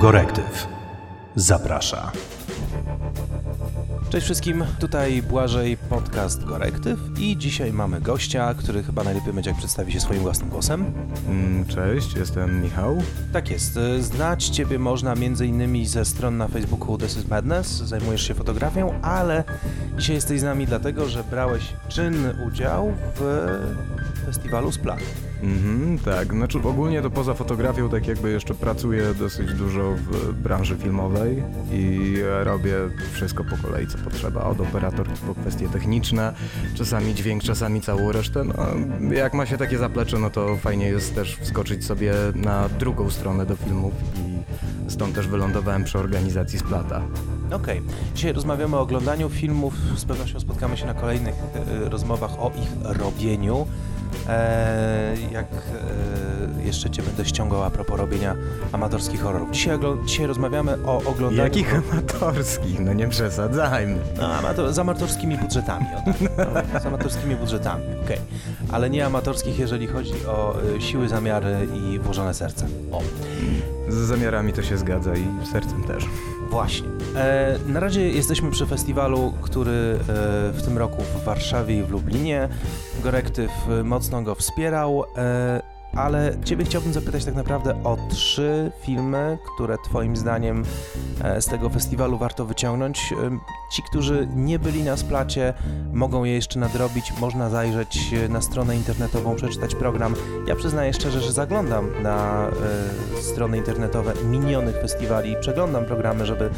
Gorektyw zaprasza. Cześć wszystkim, tutaj Błażej, podcast Gorektyw i dzisiaj mamy gościa, który chyba najlepiej będzie jak przedstawi się swoim własnym głosem. Mm, Cześć, jestem Michał. Tak jest, znać Ciebie można m.in. ze stron na Facebooku This is Madness, zajmujesz się fotografią, ale dzisiaj jesteś z nami dlatego, że brałeś czynny udział w festiwalu Splat. Mhm, tak, znaczy ogólnie to poza fotografią tak jakby jeszcze pracuję dosyć dużo w branży filmowej i robię wszystko po kolei co potrzeba, od operatorki po kwestie techniczne, czasami dźwięk, czasami całą resztę. No, jak ma się takie zaplecze, no to fajnie jest też wskoczyć sobie na drugą stronę do filmów i stąd też wylądowałem przy organizacji Splata. Okej, dzisiaj rozmawiamy o oglądaniu filmów, z pewnością spotkamy się na kolejnych e, rozmowach o ich robieniu. E, jak e, jeszcze Cię będę ściągał a propos robienia amatorskich horrorów. Dzisiaj, dzisiaj rozmawiamy o oglądaniu... Jakich amatorskich? No nie przesadzajmy. No, amator, z amatorskimi budżetami. O, tak. no, z amatorskimi budżetami, okej. Ale nie amatorskich, jeżeli chodzi o e, siły, zamiary i włożone serce. O, Z zamiarami to się zgadza i sercem też. właśnie. E, na razie jesteśmy przy festiwalu, który e, w tym roku w Warszawie i w Lublinie. Gorektyw e, mocno go wspierał, e, ale Ciebie chciałbym zapytać tak naprawdę o trzy filmy, które Twoim zdaniem e, z tego festiwalu warto wyciągnąć. E, Ci, którzy nie byli na splacie, mogą je jeszcze nadrobić. Można zajrzeć na stronę internetową, przeczytać program. Ja przyznaję szczerze, że zaglądam na strony internetowe minionych festiwali, przeglądam programy, żeby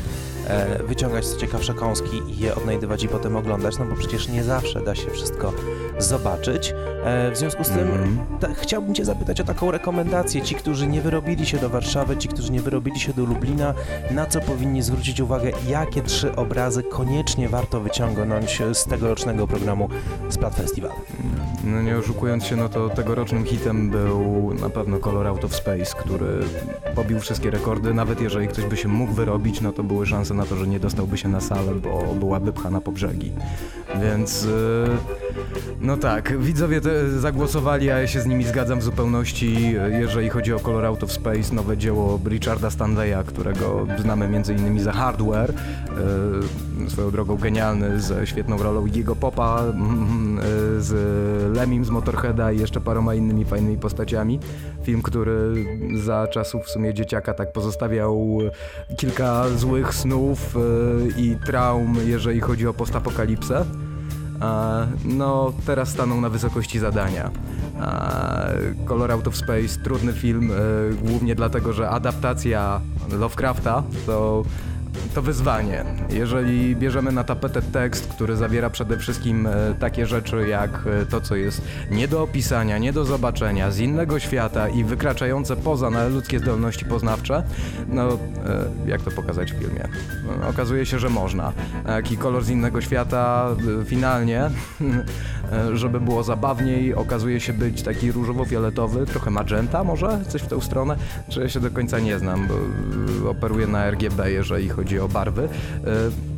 wyciągać co ciekawsze kąski i je odnajdywać i potem oglądać, no bo przecież nie zawsze da się wszystko zobaczyć. E, w związku z tym Mhm. ta, chciałbym Cię zapytać o taką rekomendację. Ci, którzy nie wyrobili się do Warszawy, ci, którzy nie wyrobili się do Lublina, na co powinni zwrócić uwagę, jakie trzy obrazy koniecznie warto wyciągnąć z tegorocznego programu Splat Festival. No nie oszukując się, no to tegorocznym hitem był na pewno Color Out of Space, który pobił wszystkie rekordy. Nawet jeżeli ktoś by się mógł wyrobić, no to były szanse na to, że nie dostałby się na salę, bo byłaby pchana po brzegi. Więc yy, no tak, widzowie zagłosowali, a ja się z nimi zgadzam w zupełności, jeżeli chodzi o Color Out of Space, nowe dzieło Richarda Stanleya, którego znamy m.in. za Hardware, yy, swoją drogą genialny, ze świetną rolą Iggy'ego Popa, mm, yy, z Lemim z Motorheada i jeszcze paroma innymi fajnymi postaciami. Film, który za czasów w sumie dzieciaka tak pozostawiał kilka złych snów yy, i traum, jeżeli chodzi o postapokalipsę. No, teraz staną na wysokości zadania. Color Out of Space, trudny film, e, głównie dlatego, że adaptacja Lovecrafta to, to wyzwanie. Jeżeli bierzemy na tapetę tekst, który zawiera przede wszystkim e, takie rzeczy jak e, to, co jest nie do opisania, nie do zobaczenia, z innego świata i wykraczające poza na ludzkie zdolności poznawcze, no e, jak to pokazać w filmie? No, okazuje się, że można. A Jaki kolor z innego świata finalnie, żeby było zabawniej, okazuje się być taki różowo-fioletowy, trochę magenta może, coś w tę stronę, czy ja się do końca nie znam, bo e, operuję na RGB, jeżeli chodzi o barwy. E,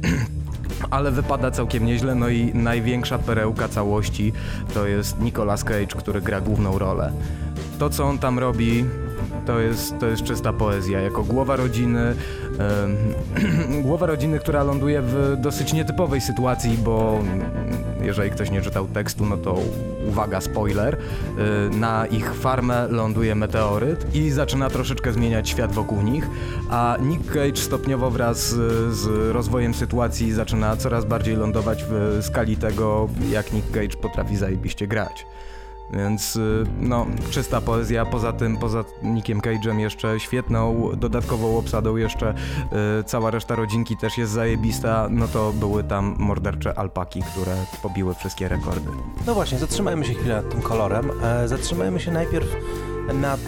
ale wypada całkiem nieźle, no i największa perełka całości to jest Nicolas Cage, który gra główną rolę. To, co on tam robi, to jest, to jest czysta poezja. Jako głowa rodziny, głowa rodziny, która ląduje w dosyć nietypowej sytuacji, bo jeżeli ktoś nie czytał tekstu, no to uwaga, spoiler, y, na ich farmę ląduje meteoryt i zaczyna troszeczkę zmieniać świat wokół nich, a Nick Cage stopniowo wraz z rozwojem sytuacji zaczyna coraz bardziej lądować w skali tego, jak Nick Cage potrafi zajebiście grać. Więc y, no, czysta poezja, poza tym, poza Nickiem Cage'em jeszcze świetną, dodatkową obsadą jeszcze y, cała reszta rodzinki też jest zajebista, no to były tam mordercze alpaki, które pobiły wszystkie rekordy. No właśnie, zatrzymajmy się chwilę nad tym kolorem. E, zatrzymajmy się najpierw nad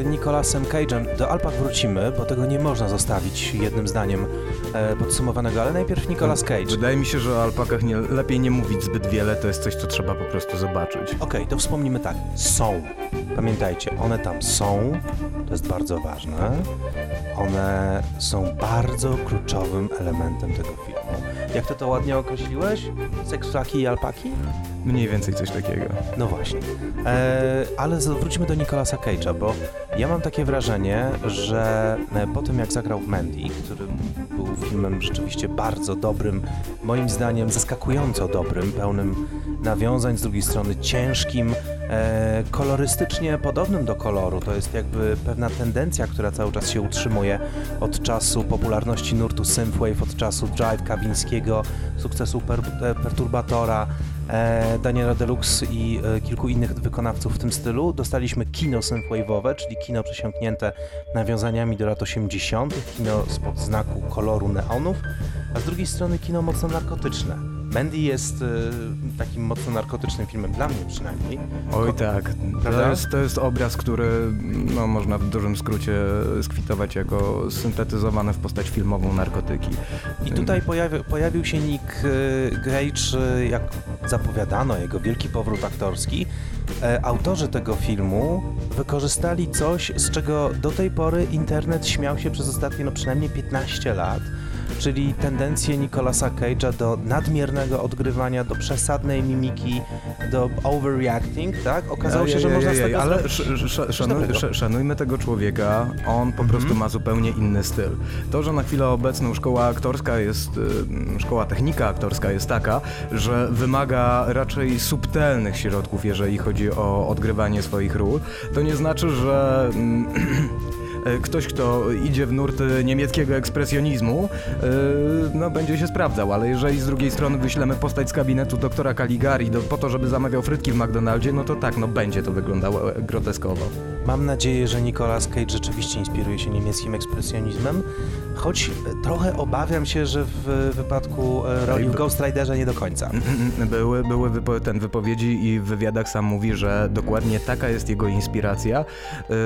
e, Nicolasem Cage'em. Do Alpak wrócimy, bo tego nie można zostawić jednym zdaniem e, podsumowanego, ale najpierw Nicolas Cage. Wydaje mi się, że o alpakach nie, lepiej nie mówić zbyt wiele, to jest coś, co trzeba po prostu zobaczyć. Okej, to wspomnimy tak. Są. Pamiętajcie, one tam są. To jest bardzo ważne. One są bardzo kluczowym elementem tego filmu. Jak ty to ładnie określiłeś? Seksflaki i alpaki? Mniej więcej coś takiego. No właśnie. E, ale wróćmy do Nicolasa Cage'a, bo ja mam takie wrażenie, że e, po tym jak zagrał Mandy, który był filmem rzeczywiście bardzo dobrym, moim zdaniem zaskakująco dobrym, pełnym nawiązań, z drugiej strony ciężkim, e, kolorystycznie podobnym do koloru. To jest jakby pewna tendencja, która cały czas się utrzymuje od czasu popularności nurtu synthwave, od czasu Drive Kawińskiego, sukcesu per, e, Perturbatora, e, Daniela Deluxe i e, kilku innych wykonawców w tym stylu. Dostaliśmy kino synthwave'owe, czyli kino przesiąknięte nawiązaniami do lat 80., kino spod znaku koloru neonów, a z drugiej strony kino mocno narkotyczne. Mandy jest e, takim mocno narkotycznym filmem, dla mnie przynajmniej. Oj Ko- tak, to jest, to jest obraz, który no, można w dużym skrócie skwitować jako syntetyzowane w postać filmową narkotyki. I tutaj pojawi, pojawił się Nick e, Gage, e, jak zapowiadano, jego wielki powrót aktorski. E, Autorzy tego filmu wykorzystali coś, z czego do tej pory internet śmiał się przez ostatnie no przynajmniej 15 lat, czyli tendencję Nicolasa Cage'a do nadmiernego odgrywania, do przesadnej mimiki, do overreacting, tak? Okazało się, że można z tego Ale szanujmy tego człowieka, on po Mhm. prostu ma zupełnie inny styl. To, że na chwilę obecną szkoła aktorska jest, szkoła technika aktorska jest taka, że wymaga raczej subtelnych środków, jeżeli chodzi o odgrywanie swoich ról, to nie znaczy, że... e, Ktoś, kto idzie w nurty niemieckiego ekspresjonizmu, yy, no będzie się sprawdzał, ale jeżeli z drugiej strony wyślemy postać z kabinetu doktora Caligari do, po to, żeby zamawiał frytki w McDonaldzie, no to tak, no będzie to wyglądało e, groteskowo. Mam nadzieję, że Nicolas Cage rzeczywiście inspiruje się niemieckim ekspresjonizmem, choć e, trochę obawiam się, że w wypadku e, roli w Ghost Riderze nie do końca. Były, były wypo, ten wypowiedzi i w wywiadach sam mówi, że dokładnie taka jest jego inspiracja. Yy,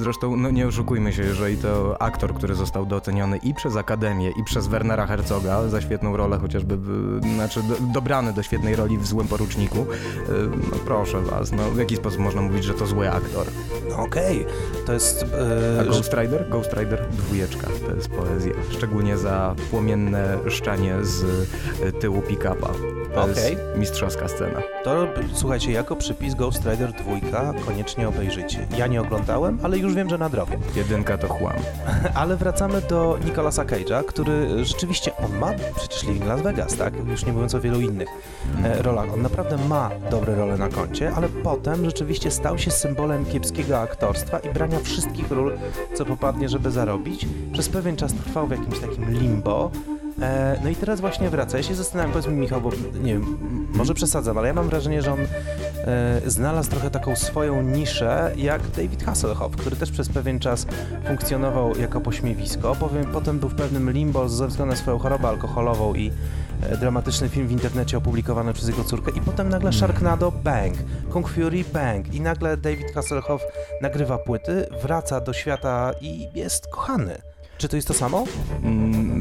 Zresztą, no nie oszukujmy się, jeżeli to aktor, który został doceniony i przez Akademię, i przez Wernera Herzoga za świetną rolę, chociażby, znaczy do, dobrany do świetnej roli w Złym Poruczniku, yy, no proszę was, no w jaki sposób można mówić, że to zły aktor? No okej, to jest... A E, Ghost Rider? Ghost Rider dwójeczka, to jest Szczególnie za płomienne szczanie z y, tyłu pick-upa. To Okej. jest mistrzowska scena. to, słuchajcie, jako przypis Ghost Rider 2 koniecznie obejrzyjcie. Ja nie oglądałem, ale już wiem, że nadrobię. Jedynka to chłam. Ale wracamy do Nicolasa Cage'a, który rzeczywiście, on ma przecież Living Las Vegas, tak? Już nie mówiąc o wielu innych e, rolach. On naprawdę ma dobre role na koncie, ale potem rzeczywiście stał się symbolem kiepskiego aktorstwa i brania wszystkich ról, co popadnie, żeby zarobić. Przez pewien czas trwał w jakimś takim limbo. E, no i teraz właśnie wraca. Ja się zastanawiam, powiedz mi Michał, bo nie wiem, może przesadzam, ale ja mam wrażenie, że on e, znalazł trochę taką swoją niszę, jak David Hasselhoff, który też przez pewien czas funkcjonował jako pośmiewisko, powiem, potem był w pewnym limbo ze względu na swoją chorobę alkoholową i e, dramatyczny film w internecie opublikowany przez jego córkę i potem nagle Sharknado bang, Kung Fury bang i nagle David Hasselhoff nagrywa płyty, wraca do świata i jest kochany. Czy to jest to samo?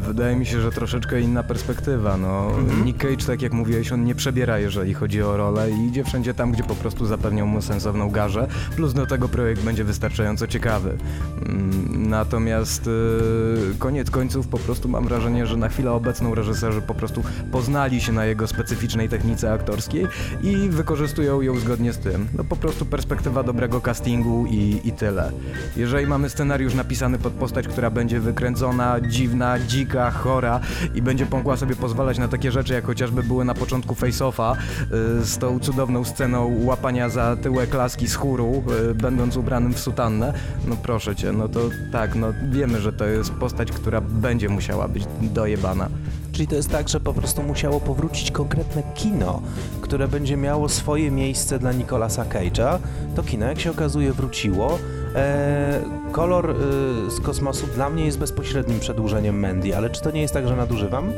Wydaje mi się, że troszeczkę inna perspektywa. No, Mhm. Nick Cage, tak jak mówiłeś, on nie przebiera, jeżeli chodzi o rolę i idzie wszędzie tam, gdzie po prostu zapewnią mu sensowną garzę, plus do tego projekt będzie wystarczająco ciekawy. Mm, Natomiast yy, koniec końców po prostu mam wrażenie, że na chwilę obecną reżyserzy po prostu poznali się na jego specyficznej technice aktorskiej i wykorzystują ją zgodnie z tym. No po prostu perspektywa dobrego castingu i, i tyle. Jeżeli mamy scenariusz napisany pod postać, która będzie wykręcona, dziwna, dzika, chora i będzie mogła sobie pozwalać na takie rzeczy, jak chociażby były na początku Face-Offa y, z tą cudowną sceną łapania za tyłek laski z chóru, y, będąc ubranym w sutannę, no proszę cię, no to tak, no wiemy, że to jest postać, która będzie musiała być dojebana. Czyli to jest tak, że po prostu musiało powrócić konkretne kino, które będzie miało swoje miejsce dla Nicolasa Cage'a. To kino, jak się okazuje, wróciło. Eee, kolor y, z kosmosu dla mnie jest bezpośrednim przedłużeniem Mandy, ale czy to nie jest tak, że nadużywam?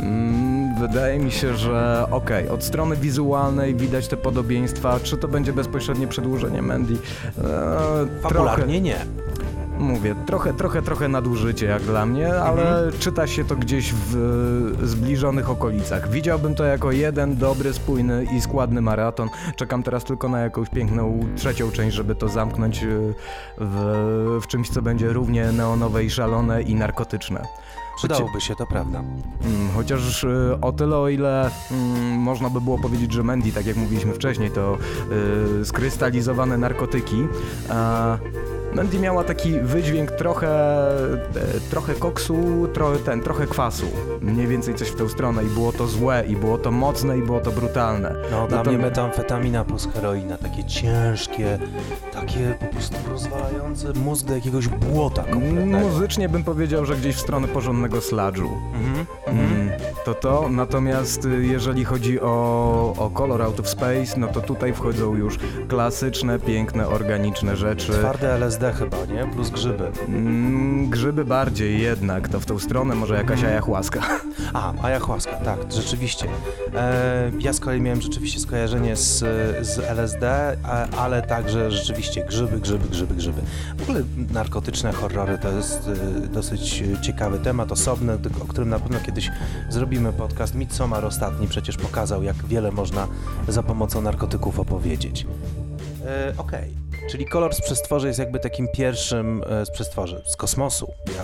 Mm, Wydaje mi się, że okej, od strony wizualnej widać te podobieństwa. Czy to będzie bezpośrednie przedłużenie Mandy? Trochę, Fabularnie nie. Mówię, trochę, trochę, trochę nadużycie jak dla mnie, ale czyta się to gdzieś w e, zbliżonych okolicach. Widziałbym to jako jeden dobry, spójny i składny maraton. Czekam teraz tylko na jakąś piękną trzecią część, żeby to zamknąć e, w, w czymś, co będzie równie neonowe i szalone i narkotyczne. Przydałoby się, to prawda. Mm, Chociaż y, o tyle, o ile mm, można by było powiedzieć, że Mandy, tak jak mówiliśmy wcześniej, to skrystalizowane narkotyki, a Mandy miała taki wydźwięk trochę, e, trochę koksu, tro, ten, trochę kwasu. Mniej więcej coś w tę stronę i było to złe, i było to mocne, i było to brutalne. No, dla to- mnie metamfetamina plus heroina, takie ciężkie, takie po prostu rozwalające mózg do jakiegoś błota kompletnego. Muzycznie bym powiedział, że gdzieś w stronę porządnego sladżu. Mhm, mhm. Mm, to to, natomiast y, jeżeli chodzi o, o Color Out of Space, no to tutaj wchodzą już klasyczne, piękne, organiczne rzeczy. Twarde LSD chyba, nie? Plus grzyby. Mm, grzyby bardziej jednak, to w tą stronę może jakaś ayahuasca. A, ayahuasca, tak, rzeczywiście. E, ja z kolei miałem rzeczywiście skojarzenie z, z LSD, a, ale także rzeczywiście grzyby, grzyby, grzyby, grzyby. W ogóle narkotyczne horrory to jest e, dosyć ciekawy temat, osobny, o którym na pewno kiedyś zrobimy podcast. Midsommar ostatni przecież pokazał, jak wiele można za pomocą narkotyków opowiedzieć. E, Okej, czyli kolor z przestworzy jest jakby takim pierwszym e, z przestworzy, z kosmosu. Ja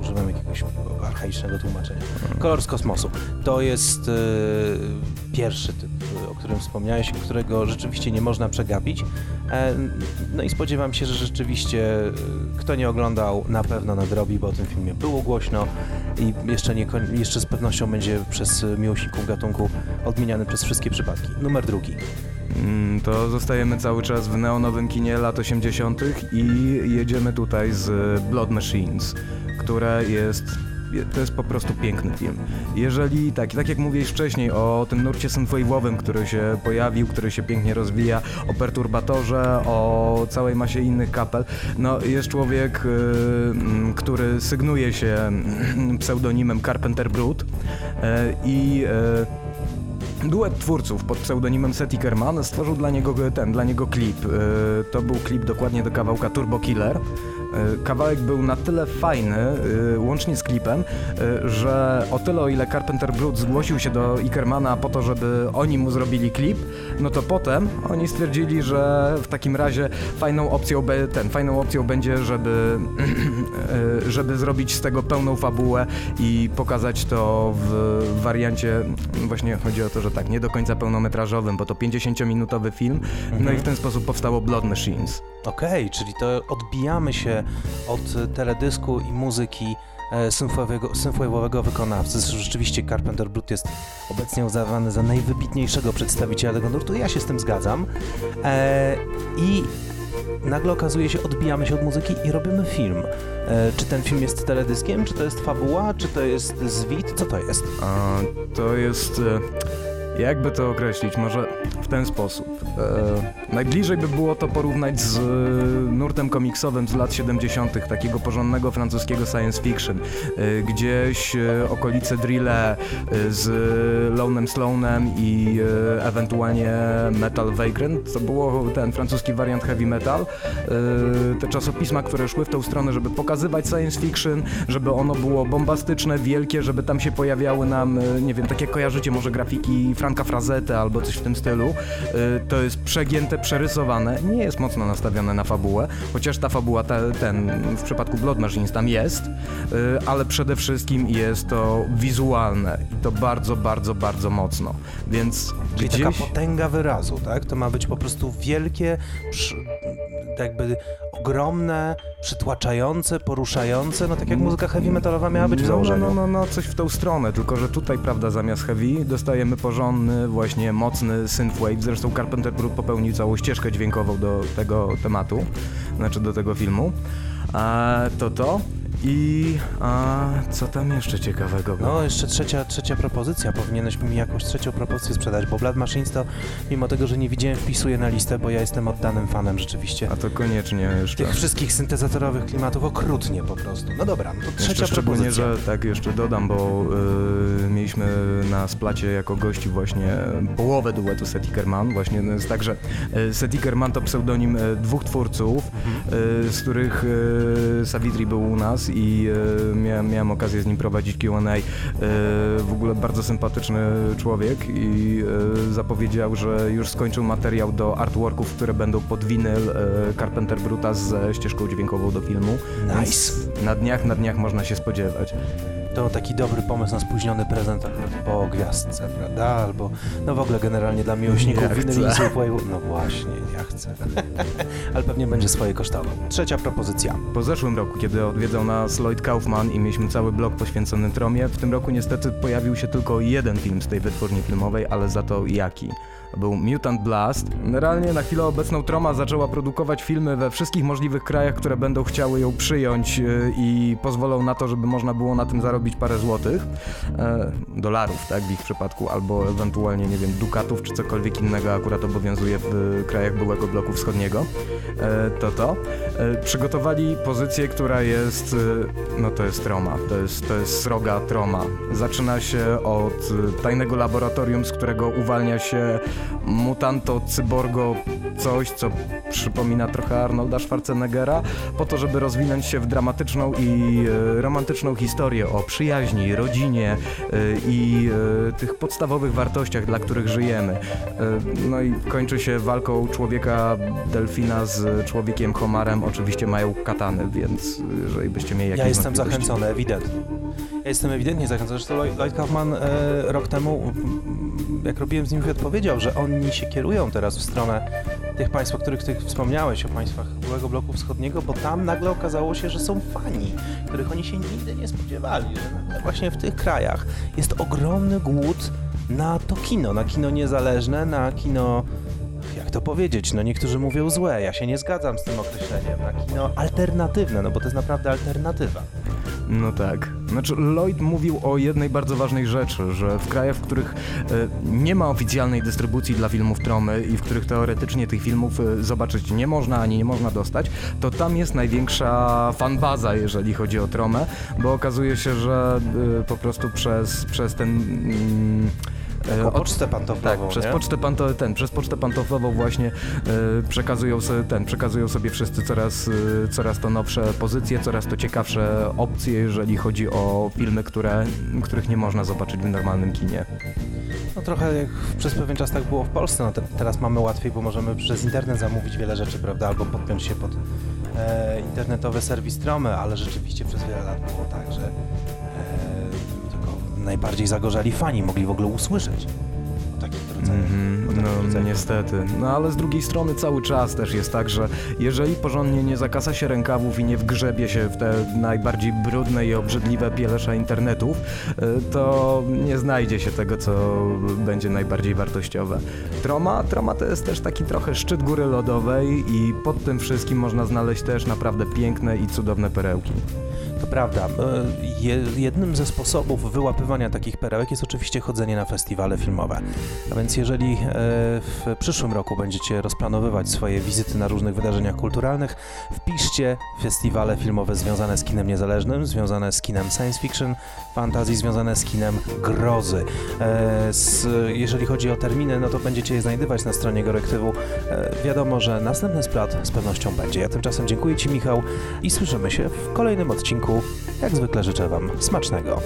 używam jakiegoś archaicznego tłumaczenia. Kolor z kosmosu. To jest e, pierwszy typ, o którym wspomniałeś, którego rzeczywiście nie można przegapić. E, no i spodziewam się, że rzeczywiście e, kto nie oglądał, na pewno nadrobi, bo o tym filmie było głośno i jeszcze, nie, jeszcze z pewnością będzie przez miłośników gatunku odmieniany przez wszystkie przypadki. Numer drugi. Mm, to zostajemy cały czas w neonowym kinie lat 80. i jedziemy tutaj z Blood Machines, które jest. To jest po prostu piękny film. Jeżeli, tak, tak jak mówiłeś wcześniej o tym nurcie synthwave'owym, który się pojawił, który się pięknie rozwija, o perturbatorze, o całej masie innych kapel, no jest człowiek, y, mm, który sygnuje się pseudonimem Carpenter Brut y, i y, Duet twórców pod pseudonimem Seti Kerman stworzył dla niego ten, dla niego klip. Yy, To był klip dokładnie do kawałka Turbo Killer. Yy, Kawałek był na tyle fajny, yy, łącznie z klipem, yy, że o tyle o ile Carpenter Brut zgłosił się do Ickermana po to, żeby oni mu zrobili klip, no to potem oni stwierdzili, że w takim razie fajną opcją, be, ten, fajną opcją będzie, żeby, żeby zrobić z tego pełną fabułę i pokazać to w wariancie, właśnie chodzi o to, że tak, nie do końca pełnometrażowym, bo to 50-minutowy film, no i w ten sposób powstało Blood Machines. Okej, czyli to odbijamy się od e, teledysku i muzyki e, synthwave'owego, wykonawcy. Rzeczywiście Carpenter Brut jest obecnie uznawany za najwybitniejszego przedstawiciela tego nurtu. Ja się z tym zgadzam. E, I nagle okazuje się, odbijamy się od muzyki i robimy film. E, czy ten film jest teledyskiem, czy to jest fabuła, czy to jest zwit? Co to jest? A, to jest. e, Jakby to określić? Może w ten sposób. E, najbliżej by było to porównać z e, nurtem komiksowym z lat 70., takiego porządnego francuskiego science fiction. E, gdzieś e, okolice Drille e, z Lonem Sloanem i ewentualnie Metal Vagrant. To było ten francuski wariant heavy metal. Te czasopisma, które szły w tą stronę, żeby pokazywać science fiction, żeby ono było bombastyczne, wielkie, żeby tam się pojawiały nam, nie wiem, tak jak kojarzycie może grafiki Franka Frazetta albo coś w tym stylu. E, To jest przegięte, przerysowane, nie jest mocno nastawione na fabułę, chociaż ta fabuła, ten, w przypadku Blood Machines tam jest, e, ale przede wszystkim jest to wizualne i to bardzo, bardzo, bardzo mocno, więc Czyli gdzieś... taka potęga wyrazu, tak? To ma być po prostu wielkie, jakby ogromne, przytłaczające, poruszające, no tak jak muzyka heavy metalowa miała być w no, założeniu. No, no, no, coś w tą stronę, tylko że tutaj, prawda, zamiast heavy dostajemy porządny, właśnie mocny synthwave. Zresztą Carpenter Brut popełnił całą ścieżkę dźwiękową do tego tematu, znaczy do tego filmu. A to to. I a co tam jeszcze ciekawego było? No, jeszcze trzecia, trzecia propozycja. Powinieneś mi jakąś trzecią propozycję sprzedać, bo Blood Machines to, mimo tego, że nie widziałem, wpisuję na listę, bo ja jestem oddanym fanem rzeczywiście. A to koniecznie jeszcze. Tych wszystkich syntezatorowych klimatów okrutnie po prostu. No dobra, to trzecia Jeszcze szczególnie, propozycja. że tak jeszcze dodam, bo y, mieliśmy na splacie jako gości właśnie połowę duetu Seti Kerman. Właśnie no jest tak, że y, Seti Kerman to pseudonim y, dwóch twórców, y, z których y, Savitri był u nas i y, miałem, miałem okazję z nim prowadzić Q&A. Y, w ogóle bardzo sympatyczny człowiek i y, zapowiedział, że już skończył materiał do artworków, które będą pod winyl Carpenter Bruta ze ścieżką dźwiękową do filmu. Nice. Więc na dniach, na dniach można się spodziewać. To taki dobry pomysł na spóźniony prezent po gwiazdce, prawda? Albo, no w ogóle generalnie dla miłośników Ja winyli. No właśnie, ja chcę. Ale pewnie będzie swoje kosztował. Trzecia propozycja. Po zeszłym roku, kiedy odwiedzał nas Lloyd Kaufman i mieliśmy cały blok poświęcony Tromie, w tym roku niestety pojawił się tylko jeden film z tej wytwórni filmowej, ale za to jaki? Był Mutant Blast. Realnie na chwilę obecną Troma zaczęła produkować filmy we wszystkich możliwych krajach, które będą chciały ją przyjąć yy, i pozwolą na to, żeby można było na tym zarobić parę złotych. E, dolarów, tak, w ich przypadku, albo ewentualnie, nie wiem, dukatów czy cokolwiek innego akurat obowiązuje w y, krajach byłego bloku wschodniego. E, to to. E, przygotowali pozycję, która jest, y, no to jest troma, to jest, to jest sroga troma. Zaczyna się od y, tajnego laboratorium, z którego uwalnia się mutanto, cyborgo, coś, co przypomina trochę Arnolda Schwarzeneggera, po to, żeby rozwinąć się w dramatyczną i e, romantyczną historię o przyjaźni, rodzinie e, i e, tych podstawowych wartościach, dla których żyjemy. E, no i kończy się walką człowieka delfina z człowiekiem homarem. Oczywiście mają katany, więc jeżeli byście mieli jakieś Ja jestem zachęcony, ewidentnie. Ja jestem ewidentnie zachęcony. Zresztą Lloyd Kaufman e, rok temu, m, jak robiłem z nim wywiad, powiedział, że oni się kierują teraz w stronę tych państw, o których ty wspomniałeś, o państwach byłego bloku wschodniego, bo tam nagle okazało się, że są fani, których oni się nigdy nie spodziewali, że właśnie w tych krajach jest ogromny głód na to kino, na kino niezależne, na kino jak to powiedzieć, no niektórzy mówią złe, ja się nie zgadzam z tym określeniem, na kino alternatywne, no bo to jest naprawdę alternatywa. No tak. Znaczy, Lloyd mówił o jednej bardzo ważnej rzeczy, że w krajach, w których e, nie ma oficjalnej dystrybucji dla filmów Tromy i w których teoretycznie tych filmów e, zobaczyć nie można ani nie można dostać, to tam jest największa fanbaza, jeżeli chodzi o Tromę, bo okazuje się, że e, po prostu przez, przez ten... Mm, Taką od- pocztę pantoflową, tak, przez nie? pocztę, panto, ten, przez pocztę pantoflową właśnie e, przekazują, sobie, ten, przekazują sobie wszyscy coraz, e, coraz to nowsze pozycje, coraz to ciekawsze opcje, jeżeli chodzi o filmy, które, których nie można zobaczyć w normalnym kinie. No trochę jak przez pewien czas tak było w Polsce, no te, teraz mamy łatwiej, bo możemy przez internet zamówić wiele rzeczy, prawda, albo podpiąć się pod e, internetowy serwis Tromy, ale rzeczywiście przez wiele lat było tak, że e, najbardziej zagorzali fani mogli w ogóle usłyszeć o takich rodzajach. O takich no niestety. No ale z drugiej strony cały czas też jest tak, że jeżeli porządnie nie zakasa się rękawów i nie wgrzebie się w te najbardziej brudne i obrzydliwe pielesze internetów, y, to nie znajdzie się tego, co będzie najbardziej wartościowe. Troma, troma to jest też taki trochę szczyt góry lodowej i pod tym wszystkim można znaleźć też naprawdę piękne i cudowne perełki. To prawda. E, Je, jednym ze sposobów wyłapywania takich perełek jest oczywiście chodzenie na festiwale filmowe. A więc jeżeli e, w przyszłym roku będziecie rozplanowywać swoje wizyty na różnych wydarzeniach kulturalnych, wpiszcie festiwale filmowe związane z kinem niezależnym, związane z kinem science fiction, fantasy, związane z kinem grozy. E, jeżeli chodzi o terminy, no to będziecie je znajdywać na stronie Gorektywu. E, wiadomo, że następny splat z pewnością będzie. Ja tymczasem dziękuję Ci, Michał, i słyszymy się w kolejnym odcinku. Jak zwykle życzę Wam smacznego.